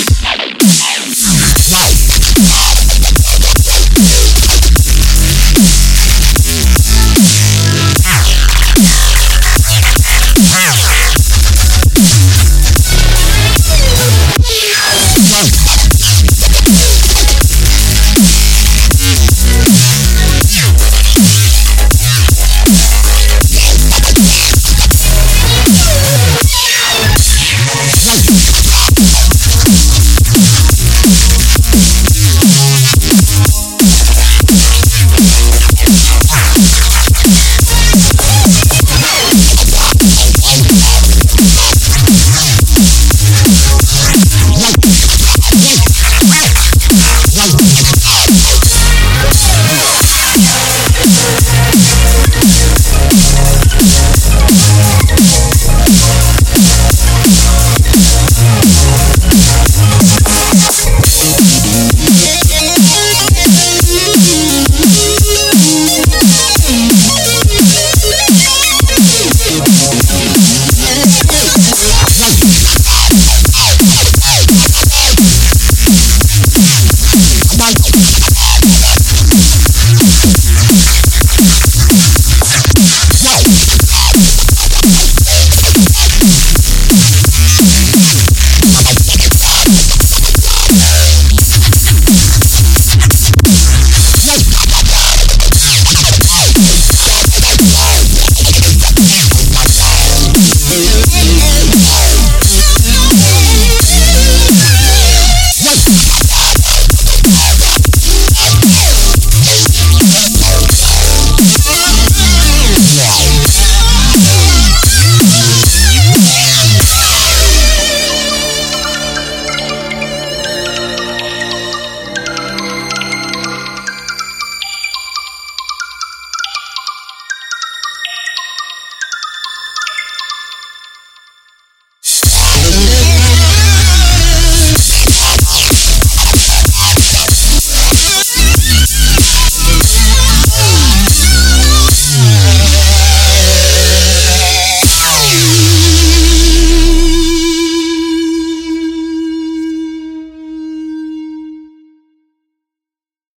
Peace.